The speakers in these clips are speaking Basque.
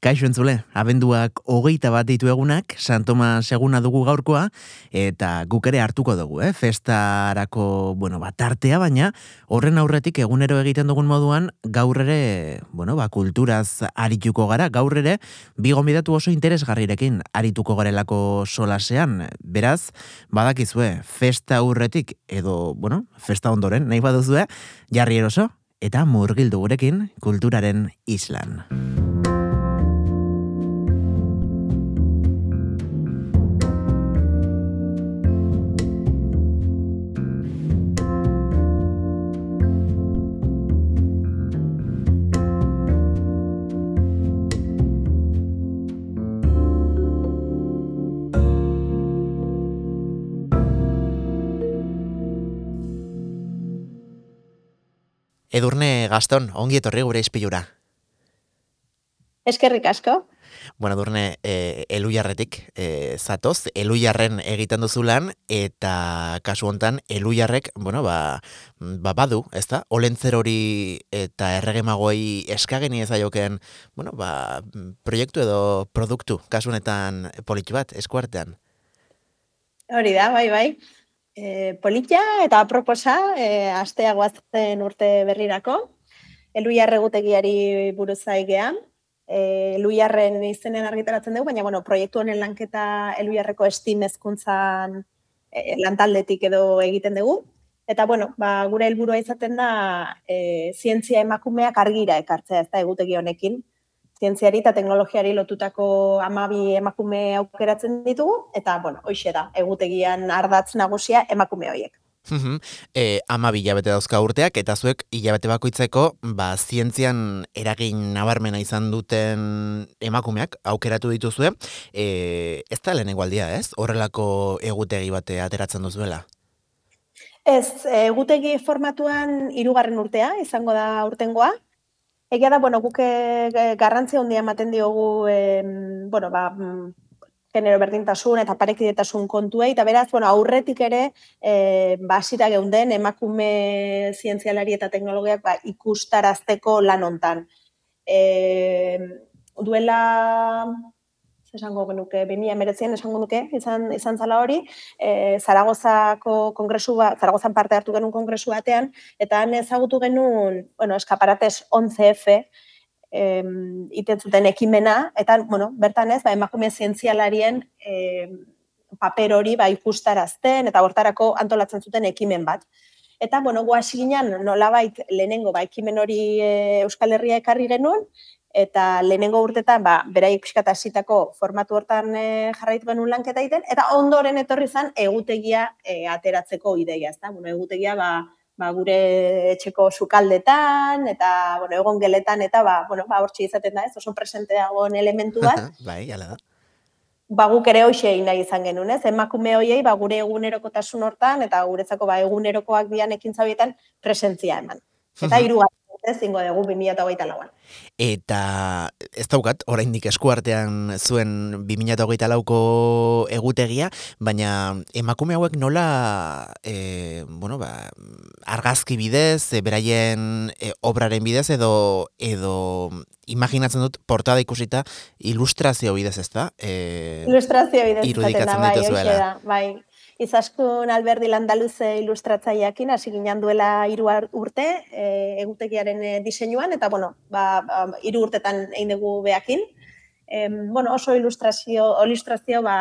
Kaixo entzule, abenduak hogeita bat ditu egunak, Santoma seguna dugu gaurkoa, eta guk ere hartuko dugu, eh? festarako, bueno, bat artea, baina horren aurretik egunero egiten dugun moduan, gaur ere, bueno, ba, kulturaz arituko gara, gaur ere, bidatu oso interesgarrirekin arituko garelako solasean, beraz, badakizue, festa aurretik, edo, bueno, festa ondoren, nahi baduzue, jarri eroso, eta murgildu gurekin kulturaren islan. Edurne Gaston, ongi etorri gure izpilura. Eskerrik asko. Bueno, Edurne, e, elujarretik e, zatoz, elujarren egiten duzu lan, eta kasu hontan elujarrek, bueno, ba, ba badu, ez da? Olentzer hori eta erregemagoi eskageni ez aioken, bueno, ba, proiektu edo produktu, kasu honetan politxu bat, eskuartean. Hori da, bai, bai e, politia eta proposa e, astea guazten urte berrirako. Elu jarregutegiari buruz aigean. E, elu jarren izenen argitaratzen dugu, baina bueno, proiektu honen lanketa elu jarreko estim ezkuntzan e, lantaldetik edo egiten dugu. Eta bueno, ba, gure helburua izaten da e, zientzia emakumeak argira ekartzea ez da egutegi honekin zientziari eta teknologiari lotutako amabi emakume aukeratzen ditugu, eta, bueno, hoxe da, egutegian ardatz nagusia emakume horiek. e, ama bilabete dauzka urteak, eta zuek hilabete bakoitzeko, ba, zientzian eragin nabarmena izan duten emakumeak aukeratu dituzue, e, ez da lehen egualdia, ez? Horrelako egutegi bate ateratzen duzuela? Ez, egutegi formatuan hirugarren urtea, izango da urtengoa, Egia da, bueno, guke eh, garrantzia handia ematen diogu, eh, bueno, ba, mm, genero berdintasun eta parekidetasun kontuei, eta beraz, bueno, aurretik ere, eh, basira geunden, emakume zientzialari eta teknologiak ba, ikustarazteko lan hontan. Eh, duela esango genuke, 2019 esango nuke, izan, izan zala hori, e, Zaragozako kongresu ba, Zaragozan parte hartu genuen kongresu batean, eta han ezagutu genuen, bueno, eskaparatez 11F, em, iten zuten ekimena, eta, bueno, bertan ez, ba, emakume zientzialarien e, paper hori ba, ikustarazten, eta bortarako antolatzen zuten ekimen bat. Eta, bueno, guaz ginen, nolabait lehenengo, ba, ekimen hori e, Euskal Herria ekarri genuen, eta lehenengo urtetan ba beraiek pixkat hasitako formatu hortan e, jarraitu genuen lanketa egiten eta ondoren etorri zen egutegia e, ateratzeko ideia, ezta? Bueno, egutegia ba, ba gure etxeko sukaldetan eta bueno, egon geletan eta ba bueno, ba hortzi izaten da, ez? Oso presente dagoen elementu bat. bai, hala da. Ba guk ere hoxe egin nahi izan genuen, ez? Emakume hoiei ba gure egunerokotasun hortan eta guretzako ba egunerokoak dian ekintza presentzia eman. Eta hirugarren ez zingo dugu 2008 lauan. Eta ez daukat, oraindik eskuartean zuen 2008 lauko egutegia, baina emakume hauek nola e, bueno, ba, argazki bidez, e, beraien e, obraren bidez, edo edo imaginatzen dut portada ikusita ilustrazio bidez ez da? E, ilustrazio bidez, irudikatzen bai, bai, Izaskun Alberdi Landaluze ilustratzaileakin hasi ginen duela hiru urte e, egutegiaren e, diseinuan eta bueno, ba, ba hiru urtetan egin dugu beakin. E, bueno, oso ilustrazio ilustrazio ba,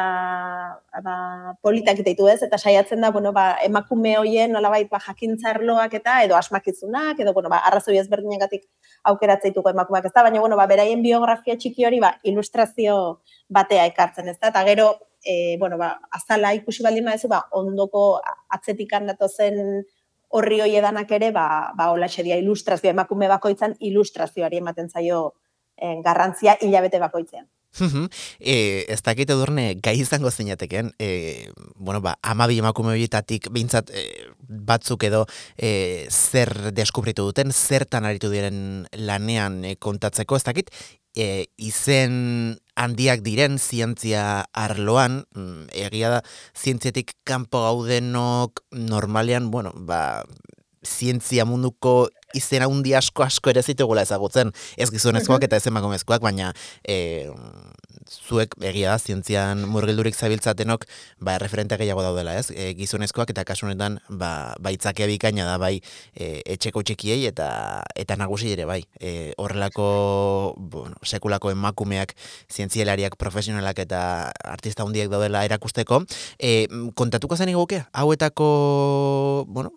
ba politak ditu ez eta saiatzen da bueno, ba, emakume hoien nolabait ba jakintzarloak eta edo asmakizunak edo bueno, ba arrazoi ezberdinagatik aukeratzen ditugu emakumeak, ezta? Baina bueno, ba beraien biografia txiki hori ba ilustrazio batea ekartzen, ezta? Ta gero e, bueno, ba, azala ikusi baldin badezu, ba, ondoko atzetik handatu zen horri hoi edanak ere, ba, ba hola xeria ilustrazioa, emakume bakoitzan ilustrazioari ematen zaio en, garrantzia hilabete bakoitzean. E, ez dakite durne gai izango zeinateken, e, bueno, ba, amabi emakume horietatik bintzat e, batzuk edo e, zer deskubritu duten, zertan aritu diren lanean e, kontatzeko, ez dakit, e, izen handiak diren zientzia arloan, mm, egia da, zientziatik kanpo gaudenok normalean, bueno, ba, zientzia munduko izen handi asko asko ere zitugula ezagutzen, ez gizonezkoak eta ez emakumezkoak, baina e, zuek egia da zientzian murgildurik zabiltzatenok ba referente gehiago daudela, ez? E, gizonezkoak eta kasu honetan ba baitzake bikaina da bai e, etxeko txikiei eta eta nagusi ere bai. E, horrelako bueno, sekulako emakumeak zientzialariak profesionalak eta artista hundiek daudela erakusteko, e, kontatuko zen iguke hauetako bueno,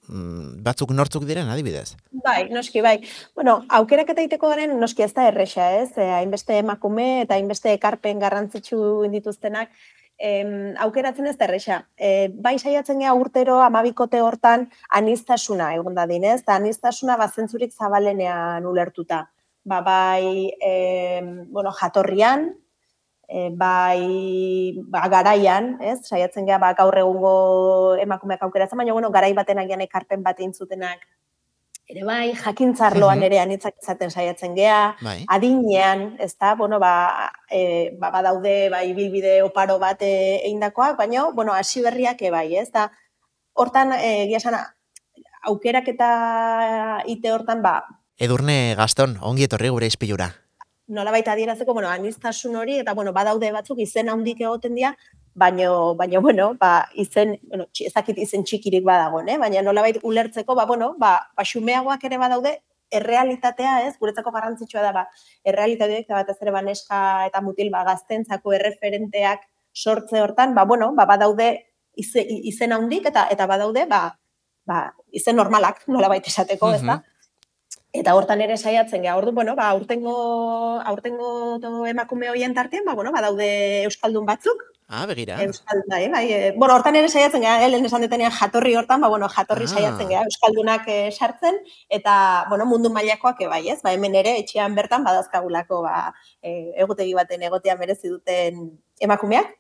batzuk nortzuk diren adibidez. Bai, noski bai. Bueno, aukerak eta iteko garen noski ez da erresa, ez? E, hainbeste emakume eta hainbeste ekarpen garrantzitsu indituztenak, em, aukeratzen ez da. E, bai saiatzen gea urtero amabikote hortan anistasuna egon da dinez, eta anistasuna bazentzurik zabalenean ulertuta. Ba, bai, em, bueno, jatorrian, e, bai ba, garaian, ez? Saiatzen gea ba, gaur egungo emakumeak aukeratzen, baina bueno, garai baten agian ekarpen bat zutenak ere bai, jakintzarloan ere anitzak izaten saiatzen gea, bai. adinean, ez da, bueno, ba, e, ba, badaude, bai, bilbide oparo bat e, eindakoak, baina, bueno, hasi berriak bai, ez da, hortan, e, giasana, aukerak eta ite hortan, ba... Edurne Gaston, ongi etorri gure izpilura. Nola baita adierazeko, bueno, anistasun hori, eta, bueno, badaude batzuk izen handik egoten dira, baino, baino, bueno, ba, izen, bueno, ezakit izen txikirik badago, eh? baina nolabait ulertzeko, ba, bueno, ba, ba xumeagoak ere badaude, errealitatea, ez, guretzako garrantzitsua da, ba, errealitateak, eta batez ere baneska eta mutil, ba, gaztentzako erreferenteak sortze hortan, ba, bueno, ba, badaude izen, izen handik, eta eta badaude, ba, ba, izen normalak, nolabait esateko, ez da? Eta hortan ere saiatzen gea. Ordu, bueno, ba aurtengo aurtengo emakume hoien tartean, ba bueno, badaude euskaldun batzuk, Ah, begira. Euskal, bai, bai. E, bueno, hortan ere saiatzen gara, helen esan detenean jatorri hortan, ba, bueno, jatorri ah. saiatzen gara, Euskaldunak e, sartzen, eta, bueno, mundu mailakoak bai, ez? Ba, hemen ere, etxean bertan, badazkagulako, ba, e, egutegi baten egotea merezi duten emakumeak.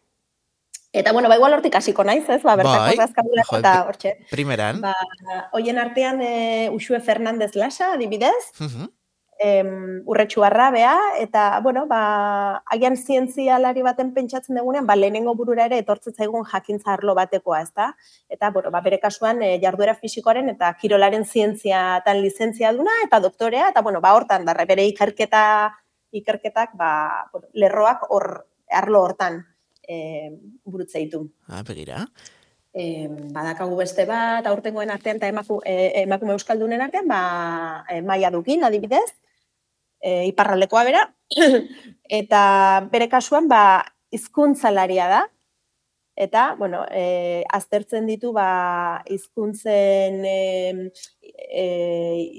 Eta, bueno, ba, igual hortik hasiko naiz, ez? Ba, bertako bai. eta hortxe. Primeran. Ba, hoien artean, e, Uxue Fernandez Lasa, adibidez, uh em, urretxu arrabea, eta, bueno, ba, agian zientzialari baten pentsatzen dugunean, ba, lehenengo burura ere etortzen zaigun jakintza arlo batekoa, ez da? Eta, bueno, ba, bere kasuan, e, jarduera fisikoaren eta kirolaren zientzia eta lizentzia duna, eta doktorea, eta, bueno, ba, hortan, darre, bere ikerketa, ikerketak, ba, bueno, lerroak hor, arlo hortan e, burutzeitu. Ah, begira. E, badakagu beste bat, aurtengoen artean eta emaku, e, emakume euskaldunen artean, ba, e, maia dukin, adibidez, e, iparraldekoa bera, eta bere kasuan ba, hizkuntzalaria da, eta bueno, e, aztertzen ditu ba hizkuntzen e,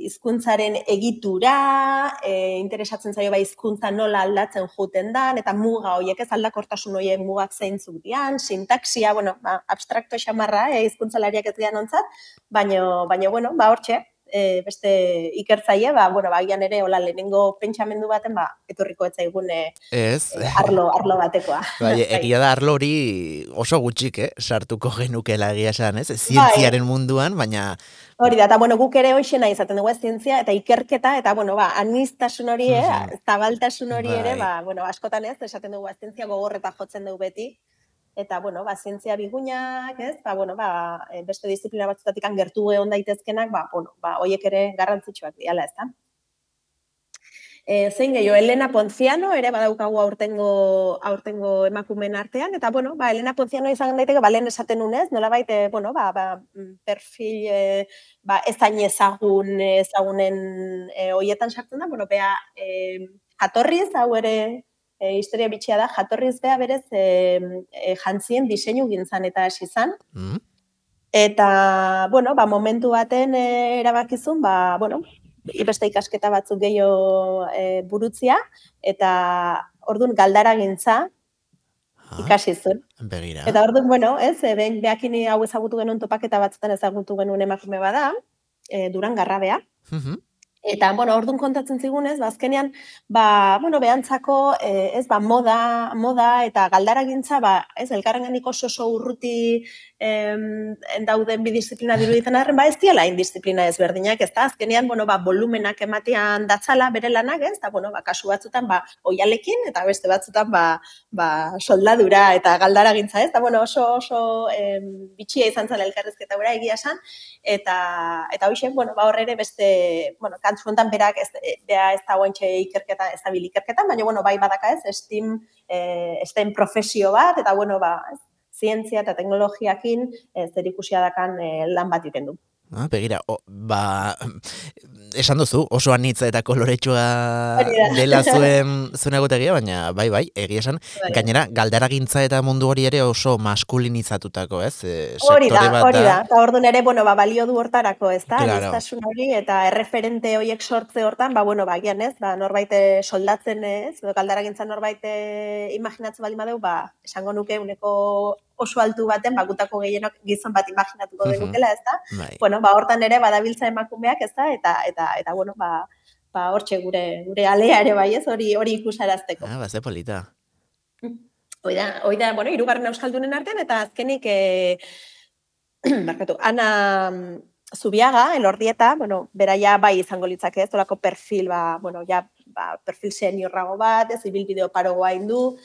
hizkuntzaren egitura, e, interesatzen zaio ba hizkuntza nola aldatzen joeten dan eta muga hoiek ez aldakortasun hoiek mugak zeintzuk dian, sintaxia, bueno, ba abstrakto xamarra, hizkuntzalariak ez dian ontzat, baino baino bueno, ba hortxe, e, beste ikertzaile, ba, bueno, ba, ere, hola, lehenengo pentsamendu baten, ba, etorriko etzaigun e, ez. E, arlo, arlo batekoa. Bai, bai, egia da arlo hori oso gutxik, eh? sartuko genukela egia esan, ez? Zientziaren bai. munduan, baina... Hori da, eta bueno, guk ere hoxena izaten dugu zientzia, eta ikerketa, eta bueno, ba, anistasun hori, eh, zabaltasun hori ere, bai. ba, bueno, askotan ez, esaten dugu zientzia gogorreta jotzen dugu beti, eta bueno, ba zientzia bigunak, ez? Ba bueno, ba e, beste disiplina batzutatik gertu egon daitezkenak, ba bueno, ba hoiek ere garrantzitsuak diala, ezta? Eh, zein gehiago, Elena Ponciano ere badaukagu aurtengo aurtengo emakumen artean eta bueno, ba Elena Ponciano izan daiteke ba lehen esaten unez, nolabait eh bueno, ba, ba mm, perfil eh ba ezain ezagun ezagunen eh hoietan sartzen da, bueno, bea eh jatorriz hau ere e, historia bitxia da, jatorriz beha berez e, e, jantzien diseinu gintzan eta hasi zan. Mm. Eta, bueno, ba, momentu baten e, erabakizun, ba, bueno, beste ikasketa batzuk gehiago e, burutzia, eta ordun galdara gintza, ikasi zuen. Begira. Eta orduan, bueno, ez, e, ben, behakini hau ezagutu genuen topaketa batzutan ezagutu genuen emakume bada, e, duran garrabea. Mm Eta, bueno, orduan kontatzen zigunez, ba, azkenean, ba, bueno, behantzako, eh, ez, ba, moda, moda eta galdaragintza, ba, ez, elkarrenganik oso oso urruti em, dauden bi disiplina diruditzen arren, ba, ez diala indisziplina ezberdinak, ez da, azkenean, bueno, ba, volumenak ematean datzala bere lanak, ez, eta, bueno, ba, kasu batzutan, ba, oialekin, eta beste batzutan, ba, ba, soldadura eta galdaragintza, ez, eta, bueno, oso, oso em, bitxia izan zela elkarrezketa bera egia esan, eta, eta hoxe, bueno, ba, horre ere beste, bueno, kantzu honetan berak ez, bea ez da guantxe ikerketa, ez da bil ikerketa, baina, bueno, bai badaka ez, estim, eh, estem profesio bat, eta, bueno, ba, zientzia eta teknologiakin ez zer ikusia dakan eh, lan bat iten du. Ah, begira, o, ba, esan duzu, oso anitza eta koloretsua dela zuen zuen egotegia, baina bai, bai, egia esan, bai. gainera, galderagintza eta mundu hori ere oso maskulinizatutako, ez? E, hori da, hori da, eta orduan ere, bueno, ba, balio du hortarako, ez da, claro. hori, eta erreferente horiek sortze hortan, ba, bueno, ba, gian, ez, ba, norbait soldatzen, ez, galderagintza norbait imaginatzen bali madeu, ba, esango nuke uneko oso altu baten, bakutako gehienok gizon bat imaginatuko denukela, ez da? Bai. Bueno, ba, hortan ere badabiltza emakumeak, ez da? Eta, eta, eta bueno, ba, ba, hortxe gure, gure alea ere bai, ez? Hori hori ikusarazteko. Ah, baze polita. Oida, oida, bueno, irugarren euskaldunen artean, eta azkenik, e, barkatu, ana Zubiaga, elordieta, bueno, bera ja bai izango litzake ez, olako perfil, ba, bueno, ja, ba, perfil seniorrago bat, ez, ibil bideo parogoa indu,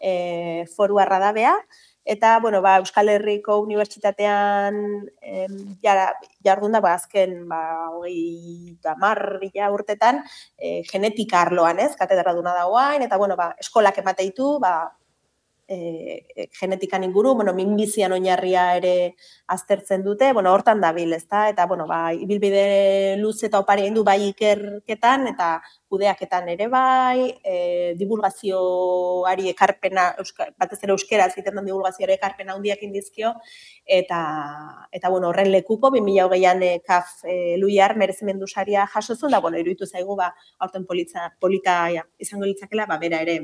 e, foru arradabea, Eta, bueno, ba, Euskal Herriko Unibertsitatean em, jara, jardun ba, azken, ba, hogei da urtetan, e, genetika arloan, ez, katedra duna dagoain, eta, bueno, ba, eskolak emateitu, ba, e, genetikan inguru, bueno, minbizian oinarria ere aztertzen dute, bueno, hortan dabil, ezta? Eta bueno, ba, ibilbide luz eta opari du bai ikerketan eta kudeaketan ere bai, e, divulgazioari ekarpena, euska, batez ere euskera egiten den divulgazioari ekarpena handiak indizkio eta eta bueno, horren lekuko 2020an e, kaf e, Luiar merezimendu saria jaso da bueno, iruditu zaigu ba aurten politza polita izango litzakela, ba bera ere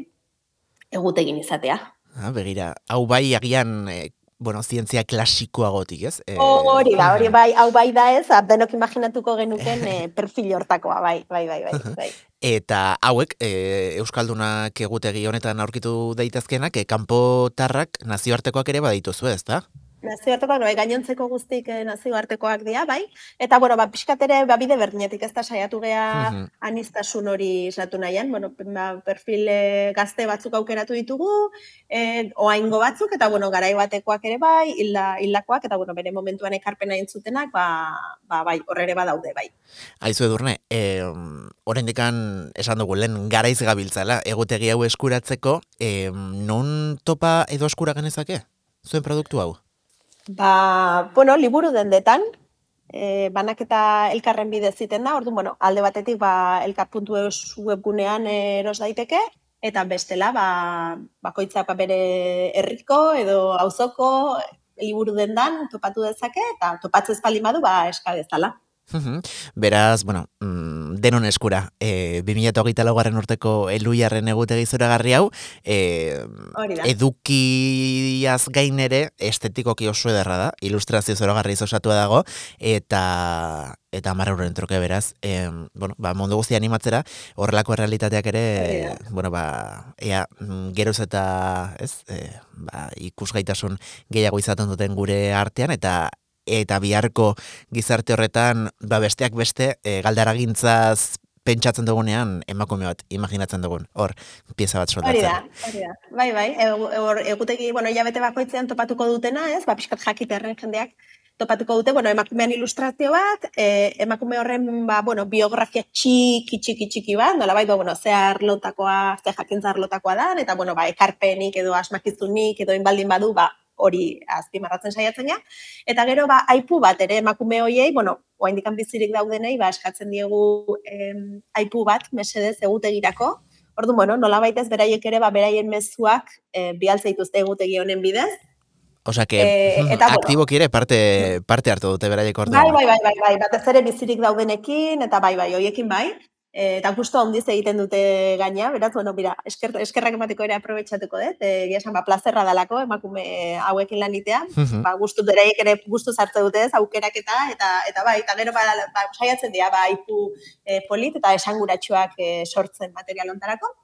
egutegin izatea. Ah, begira, hau bai agian e, bueno, zientzia klasikoa gotik, ez? E, hori da, hori bai, hau bai da ez, denok imaginatuko genuken e, perfil hortakoa, bai, bai, bai, bai. bai. Eta hauek, e, Euskaldunak egutegi honetan aurkitu daitezkenak, e, kanpotarrak nazioartekoak ere badituzu ez, da? Nazioartekoak, bai, gainontzeko guztik eh, nazioartekoak dira, bai. Eta, bueno, ba, pixkatere, ba, bide berdinetik ez da saiatu gea mm anistasun hori islatu nahian. Bueno, ba, perfil eh, gazte batzuk aukeratu ditugu, eh, oaingo batzuk, eta, bueno, garai batekoak ere bai, hilda, hildakoak, eta, bueno, bere momentuan ekarpena intzutenak, ba, ba, bai, horre ba daude, bai. Aizu edurne, eh, dikan esan dugu, lehen garaiz gabiltzala, egutegi hau eskuratzeko, eh, non topa edo eskura genezake? Zuen produktu hau? Ba, bueno, liburu dendetan, e, banaketa elkarren bidez ziten da, orduan, bueno, alde batetik, ba, elkar.eus webgunean eros daiteke, eta bestela, ba, bakoitzak ba, bere herriko edo auzoko liburu dendan topatu dezake, eta topatzez pali madu, ba, eskadezala. Beraz, bueno, mm, denon eskura, e, 2008 laugarren urteko eluiarren egutegi zora garri hau, e, edukiaz gain ere estetikoki oso ederra da, ilustrazio zora garri izosatua dago, eta eta marra truke beraz, e, bueno, ba, mundu guzti animatzera, horrelako realitateak ere, bueno, ba, ea, mm, geroz eta, ez, e, ba, ikusgaitasun gehiago izaten duten gure artean, eta eta biharko gizarte horretan ba besteak beste e, galdaragintzaz pentsatzen dugunean emakume bat imaginatzen dugun. Hor, pieza bat soldatzen. Hori da, hori da. Bai, bai, hor eguteki, bueno, ilabete bakoitzean topatuko dutena, ez? Ba, pixkat jakiterren jendeak topatuko dute, bueno, emakumean ilustrazio bat, e, emakume horren, ba, bueno, biografia txiki, txiki, txiki bat, nola bai, ba, bueno, ze arlotakoa, ze jakintza arlotakoa da, eta, bueno, ba, ekarpenik edo asmakizunik edo inbaldin badu, ba, hori azpimarratzen saiatzen ja. Eta gero ba aipu bat ere emakume hoiei, bueno, oraindik bizirik daudenei ba eskatzen diegu em, aipu bat mesedez egutegirako. Ordu bueno, nola baitez beraiek ere ba beraien mezuak e, bialtza dituzte egutegi honen bidez. Osea que e, eta, aktibo bueno, parte parte hartu dute beraiek ordu. Bai, bai, bai, bai, bai, batez ere bizirik daudenekin eta bai, bai, hoiekin bai. Eta gustu handiz egiten dute gaina, beraz, bueno, mira, esker, eskerrak emateko ere aprobetsatuko dut, e, gira esan, ba, plazerra dalako, emakume hauekin lanitea, ba, gustu bereik ere gustu zartze dute ez, aukerak eta, eta, eta bai, eta gero, ba, ba saiatzen dira, ba, ipu e, polit eta esanguratsuak e, sortzen material ontarako.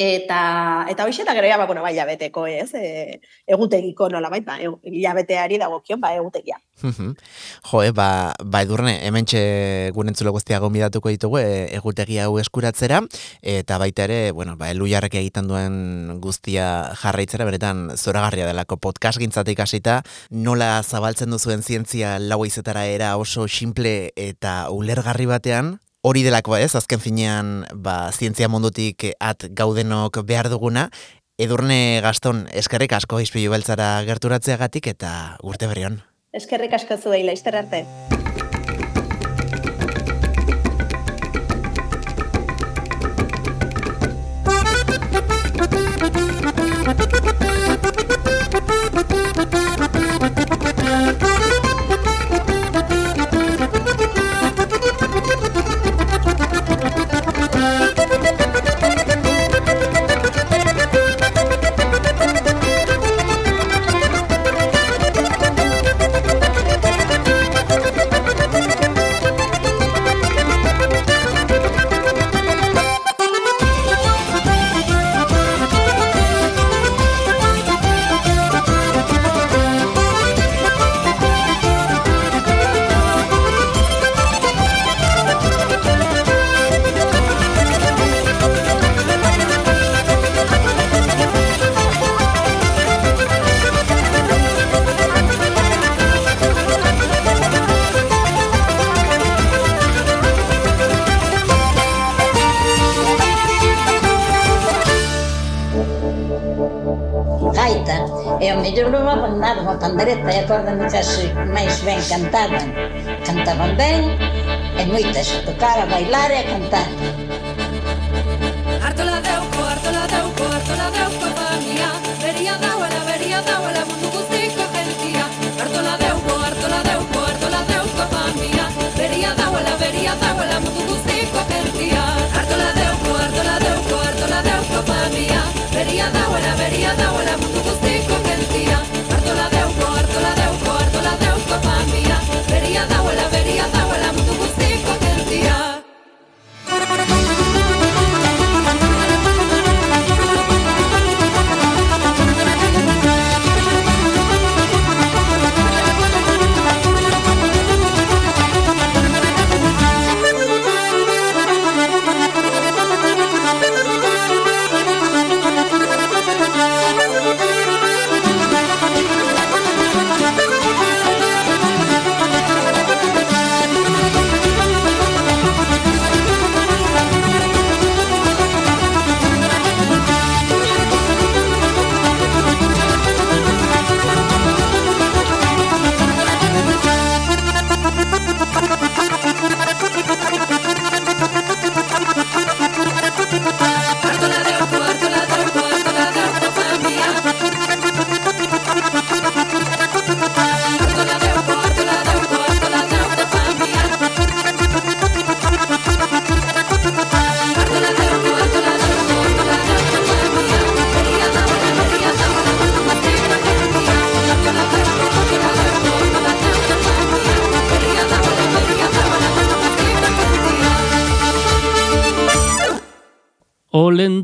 Eta eta hoxe eta gero ja ba bueno, bai labeteko, ez? E, egutegiko nolabait, ba, ilabeteari dagokion ba egutegia. jo, e, ba, ba edurne, hementxe gurentzule guztia gonbidatuko ditugu e, egutegia hau eskuratzera eta baita ere, bueno, ba Elujarrek egiten duen guztia jarraitzera beretan zoragarria delako podcast gintzatik hasita, nola zabaltzen duzuen zientzia lau izetara era oso simple eta ulergarri batean, hori delako ez, azken finean, ba, zientzia mundutik at gaudenok behar duguna, edurne gaston eskerrik asko izpilu beltzara gerturatzeagatik eta urte berrion. Eskerrik asko zuei, laizter arte. muitas mais bem cantavam, Cantavam bem, e muitas tocaram a bailar e a cantar.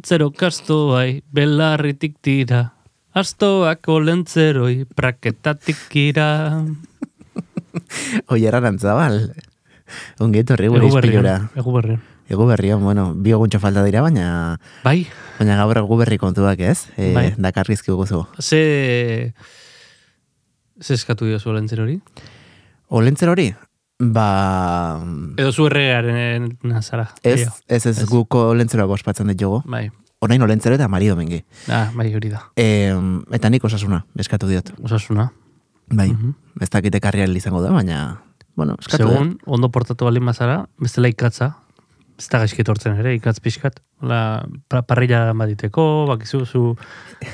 Olentzero kastoai, belarritik tira. Astoak olentzeroi, praketatik ira. Oi, eran zabal. Ongeto horri gure izpilura. Egu berrion. Egu berrion, bueno, bi oguntxo falta dira, baina... Bai. Baina gaur egu berri kontuak ez? E, bai. Dakarrizki guzu. Ze... Ze eskatu dira zu olentzer hori? Olentzer hori? Ba... Edo zu errearen nazara. Ez, ez, ez, ez. guko olentzera bospatzen dut jogo. Bai. Orain olentzera eta marido mengi. Ah, bai, hori da. E, eta nik osasuna, eskatu diot. Osasuna. Bai, uh -huh. ez dakite karrial izango da, baina, bueno, eskatu Segun, ondo portatu balin mazara, bestela ikatza, ez da gaizkit hortzen ere, ikatz pixkat, la, parrilla baditeko, bakizu, zu,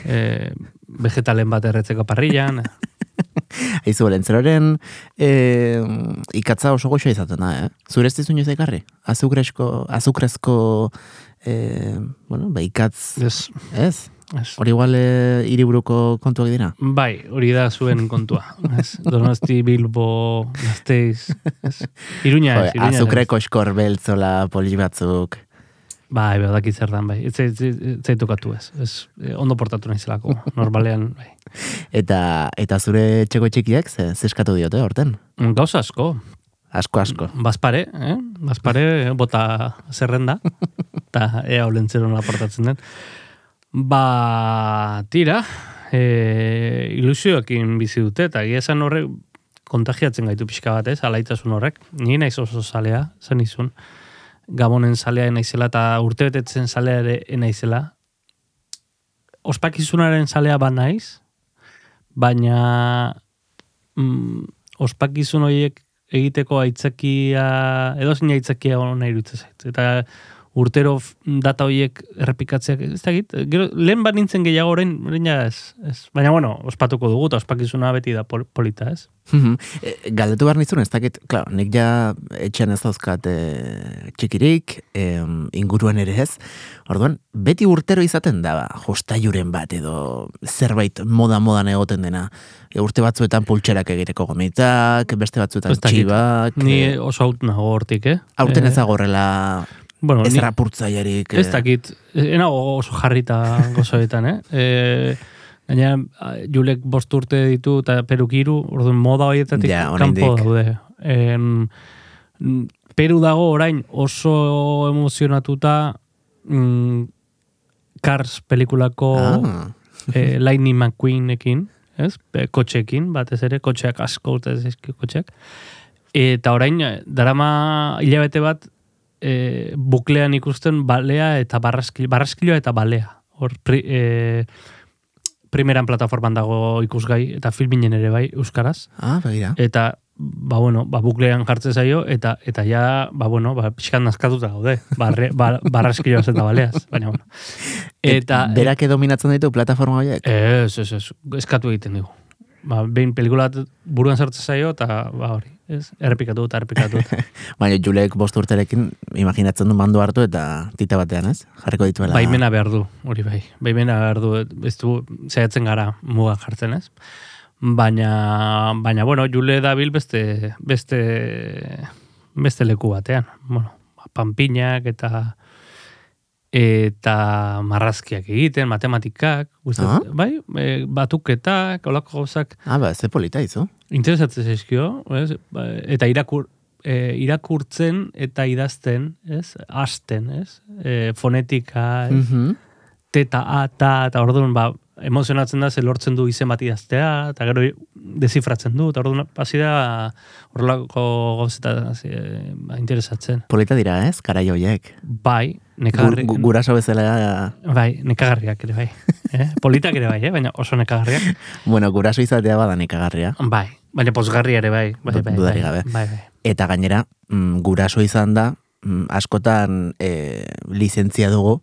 eh, vegetalen bat erretzeko parrillan. Aizu, olentzeroren e, ikatza oso goxoa izaten da, eh? Zure ez dizun ekarri? Azukrezko, azukrezko, e, bueno, ba, ikatz, Ez, ez? ez. Hori igual e, hiriburuko kontuak dira? Bai, hori da zuen kontua. Ez? Donosti, Bilbo, Gasteiz. Ez? Iruña ez, Iruña azukreko eskor beltzola poli batzuk. Bai, badaki zer dan, bai. Ez zait- ez zaitukatu ez. ez. eh, Ondo portatu naizelako, normalean, bai. Eta, eta zure txeko txikiak ze, zeskatu diote, horten? Gauza asko. Asko, asko. Bazpare, eh? Bazpare bota zerrenda. Eta ea olentzero nola portatzen den. Ba, tira, e, ilusioekin bizi dute, eta egia esan horrek kontagiatzen gaitu pixka bat ez, alaitasun horrek. Ni naiz oso zalea, zen izun. Gabonen zalea naizela eta urtebetetzen zalea ere naizela. Ospakizunaren zalea ba naiz, baina mm, ospakizun horiek egiteko aitzakia, edo zein aitzakia ona iruditzen zait. Eta urtero data horiek errepikatzeak, ez da egit, gero, lehen bat nintzen gehiago orain, orain ez, ez. Baina bueno, ospatuko dugu, eta ospakizuna beti da pol- polita, ez? Mhm. E, Galdetu behar nizun, ez dakit, klar, nik ja etxean ez dauzkat e, txikirik, em, inguruan ere ez. Orduan, beti urtero izaten da, ba, jostailuren bat edo zerbait moda-modan egoten dena. E, urte batzuetan pultxerak egiteko gomitak, beste batzuetan dakit. txibak. Ni e, oso haut nago hortik, eh? aurten Eh, ez agorrela bueno, ez ni- rapurtzaiarik. Ez dakit, ena oso jarrita gozoetan, eh? E, Gaina, Julek bost urte ditu eta perukiru, orduan moda horietatik Ja, kanpo daude. Mm, Peru dago orain oso emozionatuta mm, Cars pelikulako Ah, eh, Lightning McQueenekin, ez? E, kotxeekin, batez ere, kotxeak asko urte kotxeak. Eta orain, eh, darama hilabete bat, e, buklean ikusten balea eta barraskilo, barraskiloa eta balea. Hor, pri, e, primeran plataforman dago ikusgai, eta filminen ere bai, euskaraz. ah, begira. Eta, ba, bueno, ba, buklean jartzen zaio, eta eta ja, ba, bueno, ba, pixkan nazkatuta gaude, barre, ba, barraskiloaz eta baleaz, baina, bueno. Eta, Et, berak dominatzen ditu plataforma horiek? Ez, ez, ez, eskatu egiten dugu. Ba, behin pelikula buruan sartzen zaio, eta ba hori, ez? Errepikatu eta errepikatu. Baina Julek bost urterekin imaginatzen du mandu hartu eta tita batean, ez? Jarriko dituela. Baimena behar du, hori bai. Baimena behar du, ez du, zaiatzen gara muga jartzen, ez? Baina, baina, bueno, Jule dabil beste, beste, beste leku batean. Bueno, panpinak eta eta marrazkiak egiten, matematikak, gustatzen, bai, e, batuketak, olako gauzak, Ah, ba, ze polita izu. Interesatzen zaizkio, ez? Ba, eta irakur, e, irakurtzen eta idazten, ez? Asten, ez? E, fonetika, ez? Mhm. teta, a, ta, eta orduan, ba, emozionatzen da, ze lortzen du izen bat idaztea, eta gero desifratzen du, eta orduan, hasi da, horrelako gauzeta ba, interesatzen. Polita dira, ez? Karai horiek. Bai, nekagarri, gu- guraso bezala, bai, nekagarriak ere bai. Eh? Politak ere bai, eh? baina oso nekagarriak. bueno, guraso izatea bada nekagarria. Bai, baina pozgarria ere bai. bai, bai, bai, gabe. bai, bai. Eta gainera, mm, guraso izan da, mm, askotan e, lizentzia dugu,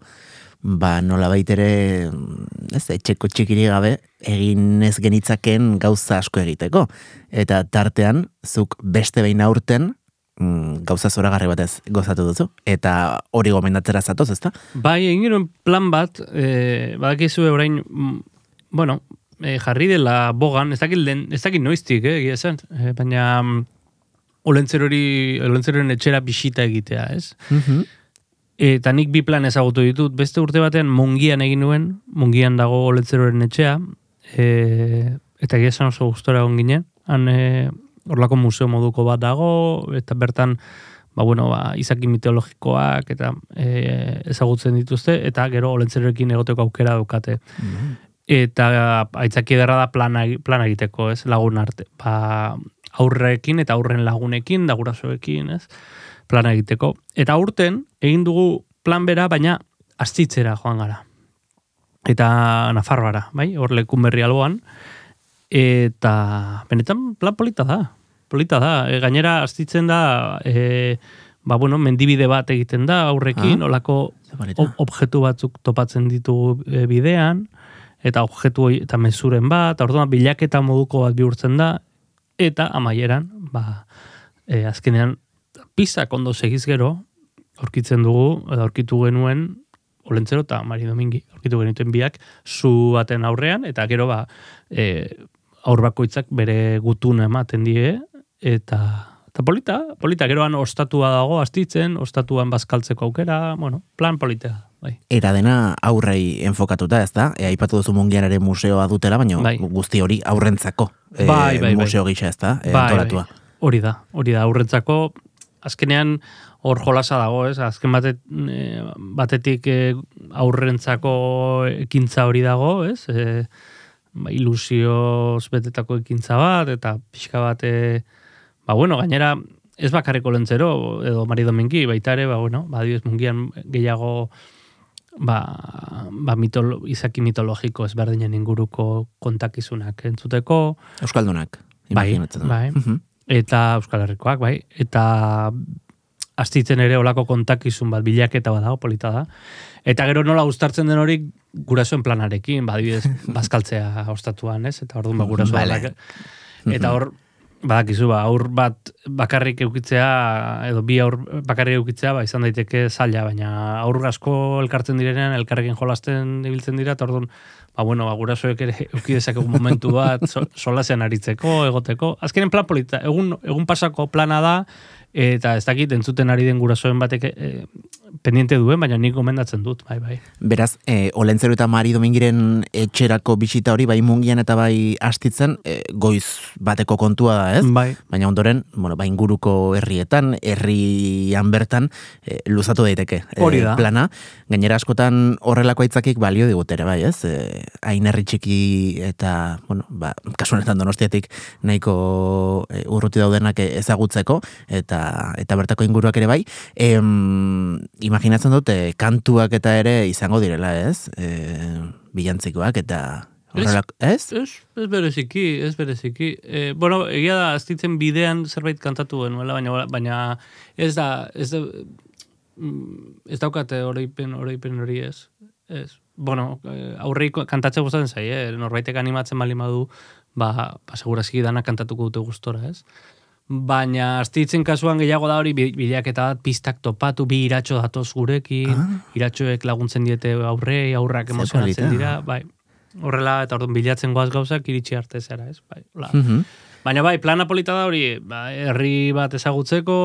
ba nola baitere, mm, ez, etxeko txikiri gabe, egin ez genitzaken gauza asko egiteko. Eta tartean, zuk beste behin aurten, mm, gauza zoragarri batez gozatu duzu. Eta hori gomendatzera zatoz, ezta? Bai, egin genuen plan bat, e, badakizu orain, mm, bueno, e, jarri dela bogan, ez dakit, lehen, ez dakit noiztik, eh, egia esan, e, baina mm, olentzerori, olentzeroren etxera bisita egitea, ez? Mhm. Eta nik bi plan ezagutu ditut, beste urte batean mungian egin nuen, mungian dago olentzeroren etxea, e, eta egia esan oso gustora egon ginen, han e, horlako museo moduko bat dago, eta bertan, ba, bueno, ba, izaki mitologikoak eta e, ezagutzen dituzte, eta gero olentzerorekin egoteko aukera daukate. Eta aitzaki ederra da plana, plana egiteko, ez, lagun arte. Ba, aurrekin eta aurren lagunekin, da gurasoekin, ez, plana egiteko. Eta aurten, egin dugu plan bera, baina astitzera joan gara. Eta Nafarroara, bai, hor lekun berri alboan. Eta benetan plan polita da. Polita da. E, gainera astitzen da, e, ba, bueno, mendibide bat egiten da aurrekin, Ah. olako ob- objektu batzuk topatzen ditugu e, bidean, eta objektu eta mezuren bat, orduan bilaketa moduko bat bihurtzen da, eta amaieran, ba, e, azkenean, pizak ondo segiz gero, aurkitzen dugu, edo aurkitu genuen, Olentzero eta Mari Domingi, aurkitu genituen biak, zu baten aurrean, eta gero ba, e, aur bakoitzak bere gutun ematen die, eta, eta polita, polita, geroan ostatua dago astitzen, ostatuan bazkaltzeko aukera, bueno, plan politea, bai. Era dena aurrei enfokatuta, ez da? E, aipatu duzu mungian ere museoa dutela, baina Bai. guzti hori aurrentzako e, Bai, bai, bai. museo gisa, ez da? E, Bai, bai. Hori da, hori da, aurrentzako, azkenean hor jolasa dago, ez? Azken batet, eh, batetik eh, aurrentzako ekintza hori dago, ez? E, ba, ilusioz betetako ekintza bat, eta pixka bat, e, ba, bueno, gainera, ez bakarreko lentzero, edo Mari Domingi, baita ere, ba, bueno, ba, adibidez, mungian gehiago, ba, ba mitolo, izaki mitologiko ezberdinen inguruko kontakizunak entzuteko, Euskaldunak, Bai, imaginatzen dut. bai. Mhm. Eta Euskal Herrikoak, bai, eta astitzen ere olako kontakizun bat bilaketa bat dago, polita da. Eta gero nola uztartzen den hori gurasoen planarekin, ba, adibidez, bazkaltzea ostatuan, ez? Eta orduan ba, gurasoa. Vale. Eta hor, badakizu, ba, aur bat bakarrik eukitzea, edo bi aur bakarrik eukitzea, ba, izan daiteke zaila, baina aur asko elkartzen direnean, elkarrekin jolasten ibiltzen dira, eta orduan, ba, bueno, ba, gurasoek ere euki dezakegu momentu bat, so, solasean aritzeko, egoteko. Azkenen plan polita, egun, egun pasako plana da, eta ez dakit entzuten ari den gurasoen batek e, pendiente duen, baina nik gomendatzen dut, bai, bai. Beraz, e, Olentzero eta Mari Domingiren etxerako bisita hori, bai mungian eta bai astitzen, e, goiz bateko kontua da, ez? Bai. Baina ondoren, bueno, ba, inguruko herrietan, herrian bertan, e, luzatu daiteke Hori da. plana. Gainera askotan horrelako aitzakik balio digutere, bai, ez? E, hain herri txiki eta, bueno, ba, kasu honetan donostiatik nahiko e, urruti daudenak ezagutzeko, eta eta bertako inguruak ere bai. Em, imaginatzen dute, kantuak eta ere izango direla, ez? E, bilantzikoak eta horrelako, ez? Ez, ez bereziki, ez bereziki. E, bueno, egia da, aztitzen bidean zerbait kantatu genuela, baina, baina ez da, ez da, ez daukate oroipen, oroipen hori ez. Ez. Bueno, eh, aurrei kantatzen gustatzen zaie, eh? norbaitek animatzen bali badu, ba, ba segurazki dana kantatuko dute gustora, ez? Baina astitzen kasuan gehiago da hori bi- bilaketa bat pistak topatu, bi iratxo datoz gurekin, Ah. iratxoek laguntzen diete aurrei, aurrak Ze emozionatzen dira, bai. Horrela, eta orduan bilatzen goaz gauzak iritsi arte zera, ez? Bai, hola. Mhm. Baina bai, plana polita da hori, ba, herri bat ezagutzeko,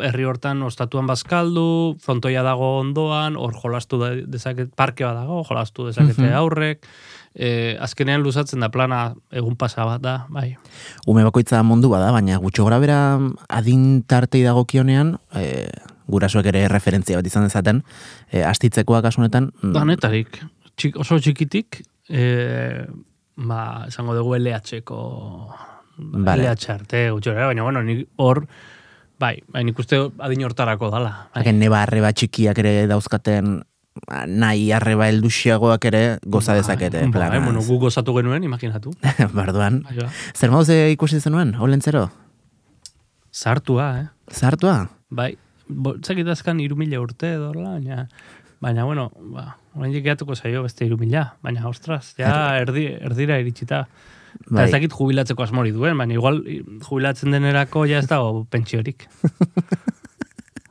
herri hortan ostatuan bazkaldu, frontoia dago ondoan, hor jolastu da, dezaket, parke bat dago, jolastu dezakete Mhm. aurrek, e, azkenean luzatzen da plana egun pasa bat da, bai. Ume bakoitza mundu bada, baina gutxo gora bera adin tartei dagokionean, e, gurasoek ere referentzia bat izan dezaten, e, astitzekoa kasunetan, mm, Danetarik, txik, oso txikitik, e, ba, esango dugu LH-ko, Vale. LH arte, gutxora, baina, bueno, nik hor, bai, bai, nik uste adin hortarako dala. Bai. Hagen neba arreba txikiak ere dauzkaten ba, nahi arreba helduxiagoak ere goza dezakete. Bai, planaz. bai, bueno, gu gozatu genuen, imaginatu. Barduan. Bai, ba. Zer moduz e, ikusi zenuen, olentzero? Sartua, eh? Zartua? Bai, boltzakit azkan irumila urte edo, baina, baina, bueno, ba, orain gehiatuko zaio beste irumila, baina, ostras, ja, erdi, erdira iritsita. Bai. Ez dakit jubilatzeko asmori duen, baina igual jubilatzen denerako ja ez dago pentsiorik.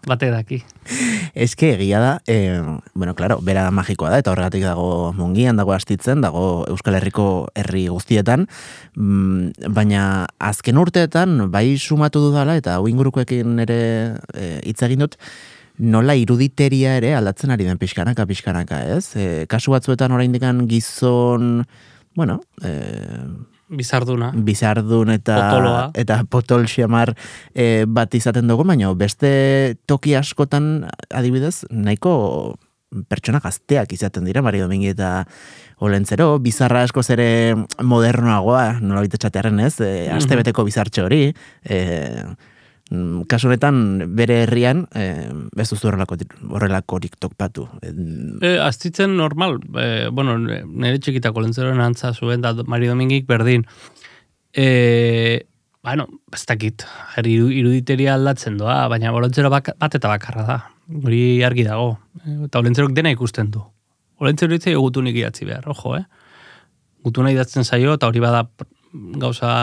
Bate daki. Eske egia da, e, bueno, claro, bera magikoa da, eta horregatik dago mungian, dago astitzen, dago Euskal Herriko herri guztietan, mm, baina azken urteetan, bai sumatu dudala, eta hau ingurukoekin ere e, hitz egin dut, nola iruditeria ere aldatzen ari den pixkanaka, pixkanaka, ez? E, kasu batzuetan oraindikan gizon, bueno, e, Bizarduna. bizardun eta Potoloa. eta potol xamar e, bat izaten dugu, baina beste toki askotan adibidez nahiko pertsona gazteak izaten dira, Mari Domingi eta Olentzero, bizarra askoz ere modernoagoa, nola txatearen ez, e, aste beteko bizartxe hori, e, kasu honetan bere herrian, e, ez duzu horrelako, horrelakorik tokpatu. E, E, aztitzen normal, e, bueno, nire txikitako lentzeroen antza zuen, da Mari Domingik berdin. E, bueno, ez dakit, iruditeria aldatzen doa, baina olentzero bat eta bakarra da. Hori argi dago. Eta olentzerok dena ikusten du. Olentzero itzai egutunik idatzi behar, ojo, eh? gutuna idatzen zaio, eta hori bada gauza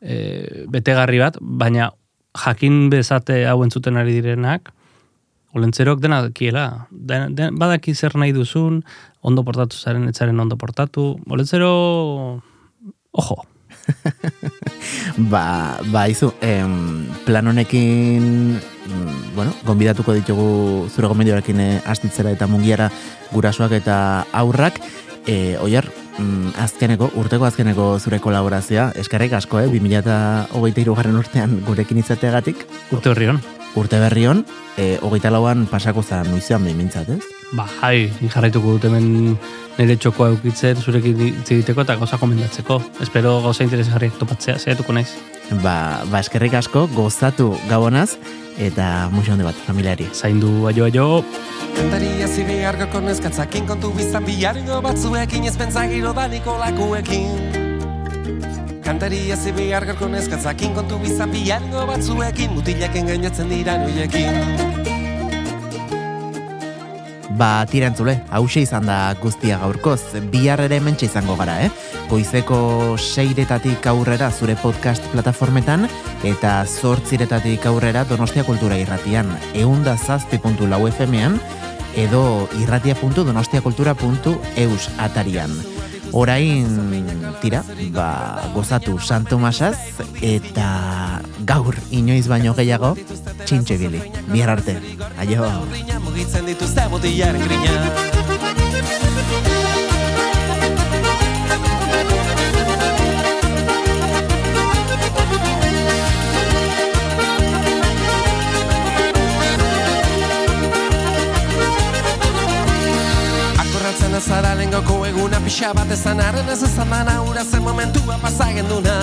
e, betegarri bat, baina jakin bezate hau entzuten ari direnak, olentzerok dena dakiela. Den, den, badaki zer nahi duzun, ondo portatu zaren, etzaren ondo portatu. Olentzero, ojo, Ba, ba izu, em, plan honekin, mm, bueno, gonbidatuko ditugu zure gomendioarekin eh, astitzera eta mungiara gurasoak eta aurrak, e, oiar, mm, azkeneko, urteko azkeneko zure kolaborazioa, eskarrik asko, eh, 2008 garren urtean gurekin izateagatik, urte horri hon. urte berri hon, e, hogeita lauan pasako zan nuizean behin mintzat, ez? Ba, ni jarraituko dut hemen nire txokoa eukitzen zurekin egiteko eta gauza komendatzeko. Espero gauza interesgarriak topatzea, zehatuko naiz. Ba, ba eskerrik asko, gozatu gabonaz, eta muxo handi bat, familiari. Zaindu, aio, aio. Kantaria zibi argoko neskatzakin kontu bizan bilaringo batzuekin ez pentsagiro da nikolakuekin Kantaria zibi argoko neskatzakin kontu bizan bilaringo batzuekin mutilaken gainatzen dira noiekin Ba, tirantzule, hause izan da guztia gaurkoz, bihar ere hementxe izango gara, eh? Goizeko seiretatik aurrera zure podcast plataformetan, eta zortziretatik aurrera Donostia Kultura irratian, eunda zazpi.lau FM-ean, edo irratia.donostiakultura.eus atarian. Orain, tira, ba, gozatu San Tomasaz, eta gaur inoiz baino gehiago, txintxe bili. Bihar arte. Aio. Azara lengoko eguna pixa bat ezan arren ez ezan dana ura zen momentua pasagen duna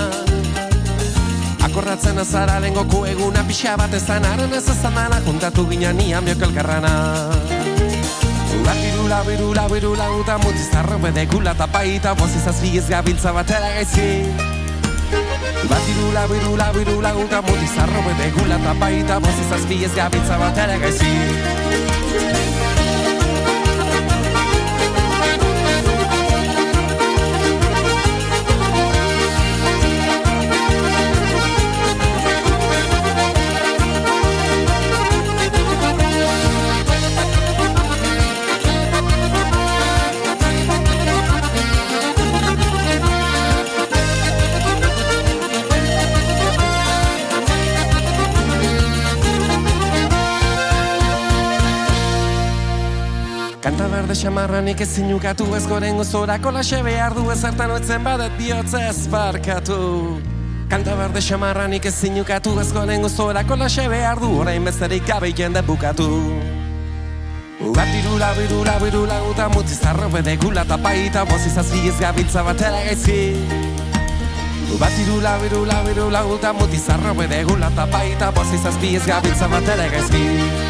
Akorratzen azara lengoko eguna pixa bat ezan arren ez ezan dana juntatu ginen nian biok elkarrana. Birula, birula, birula, uta mutizarro bede gula tapaita Bozizaz biez gabiltza batera gaizki. Bat irula, birula, birula, uta mutizarro bede gula tapaita Bozizaz biez gabiltza batera gaizki Kanta berde xamarranik ezin ukatu ez goren gozorako laxe behar du ezertan oetzen badet bihotza ez barkatu. Kanta berde xamarranik ezin ukatu ez goren gozorako laxe behar du orain bezerik gabe jende bukatu. Bat irula, birula, birula, uta mutizarro bede gula tapaita Bozizaz ez gabiltza batera gaizki Bat irula, birula, birula, uta mutizarro bede gula tapaita Bozizaz ez gabiltza batera gaizki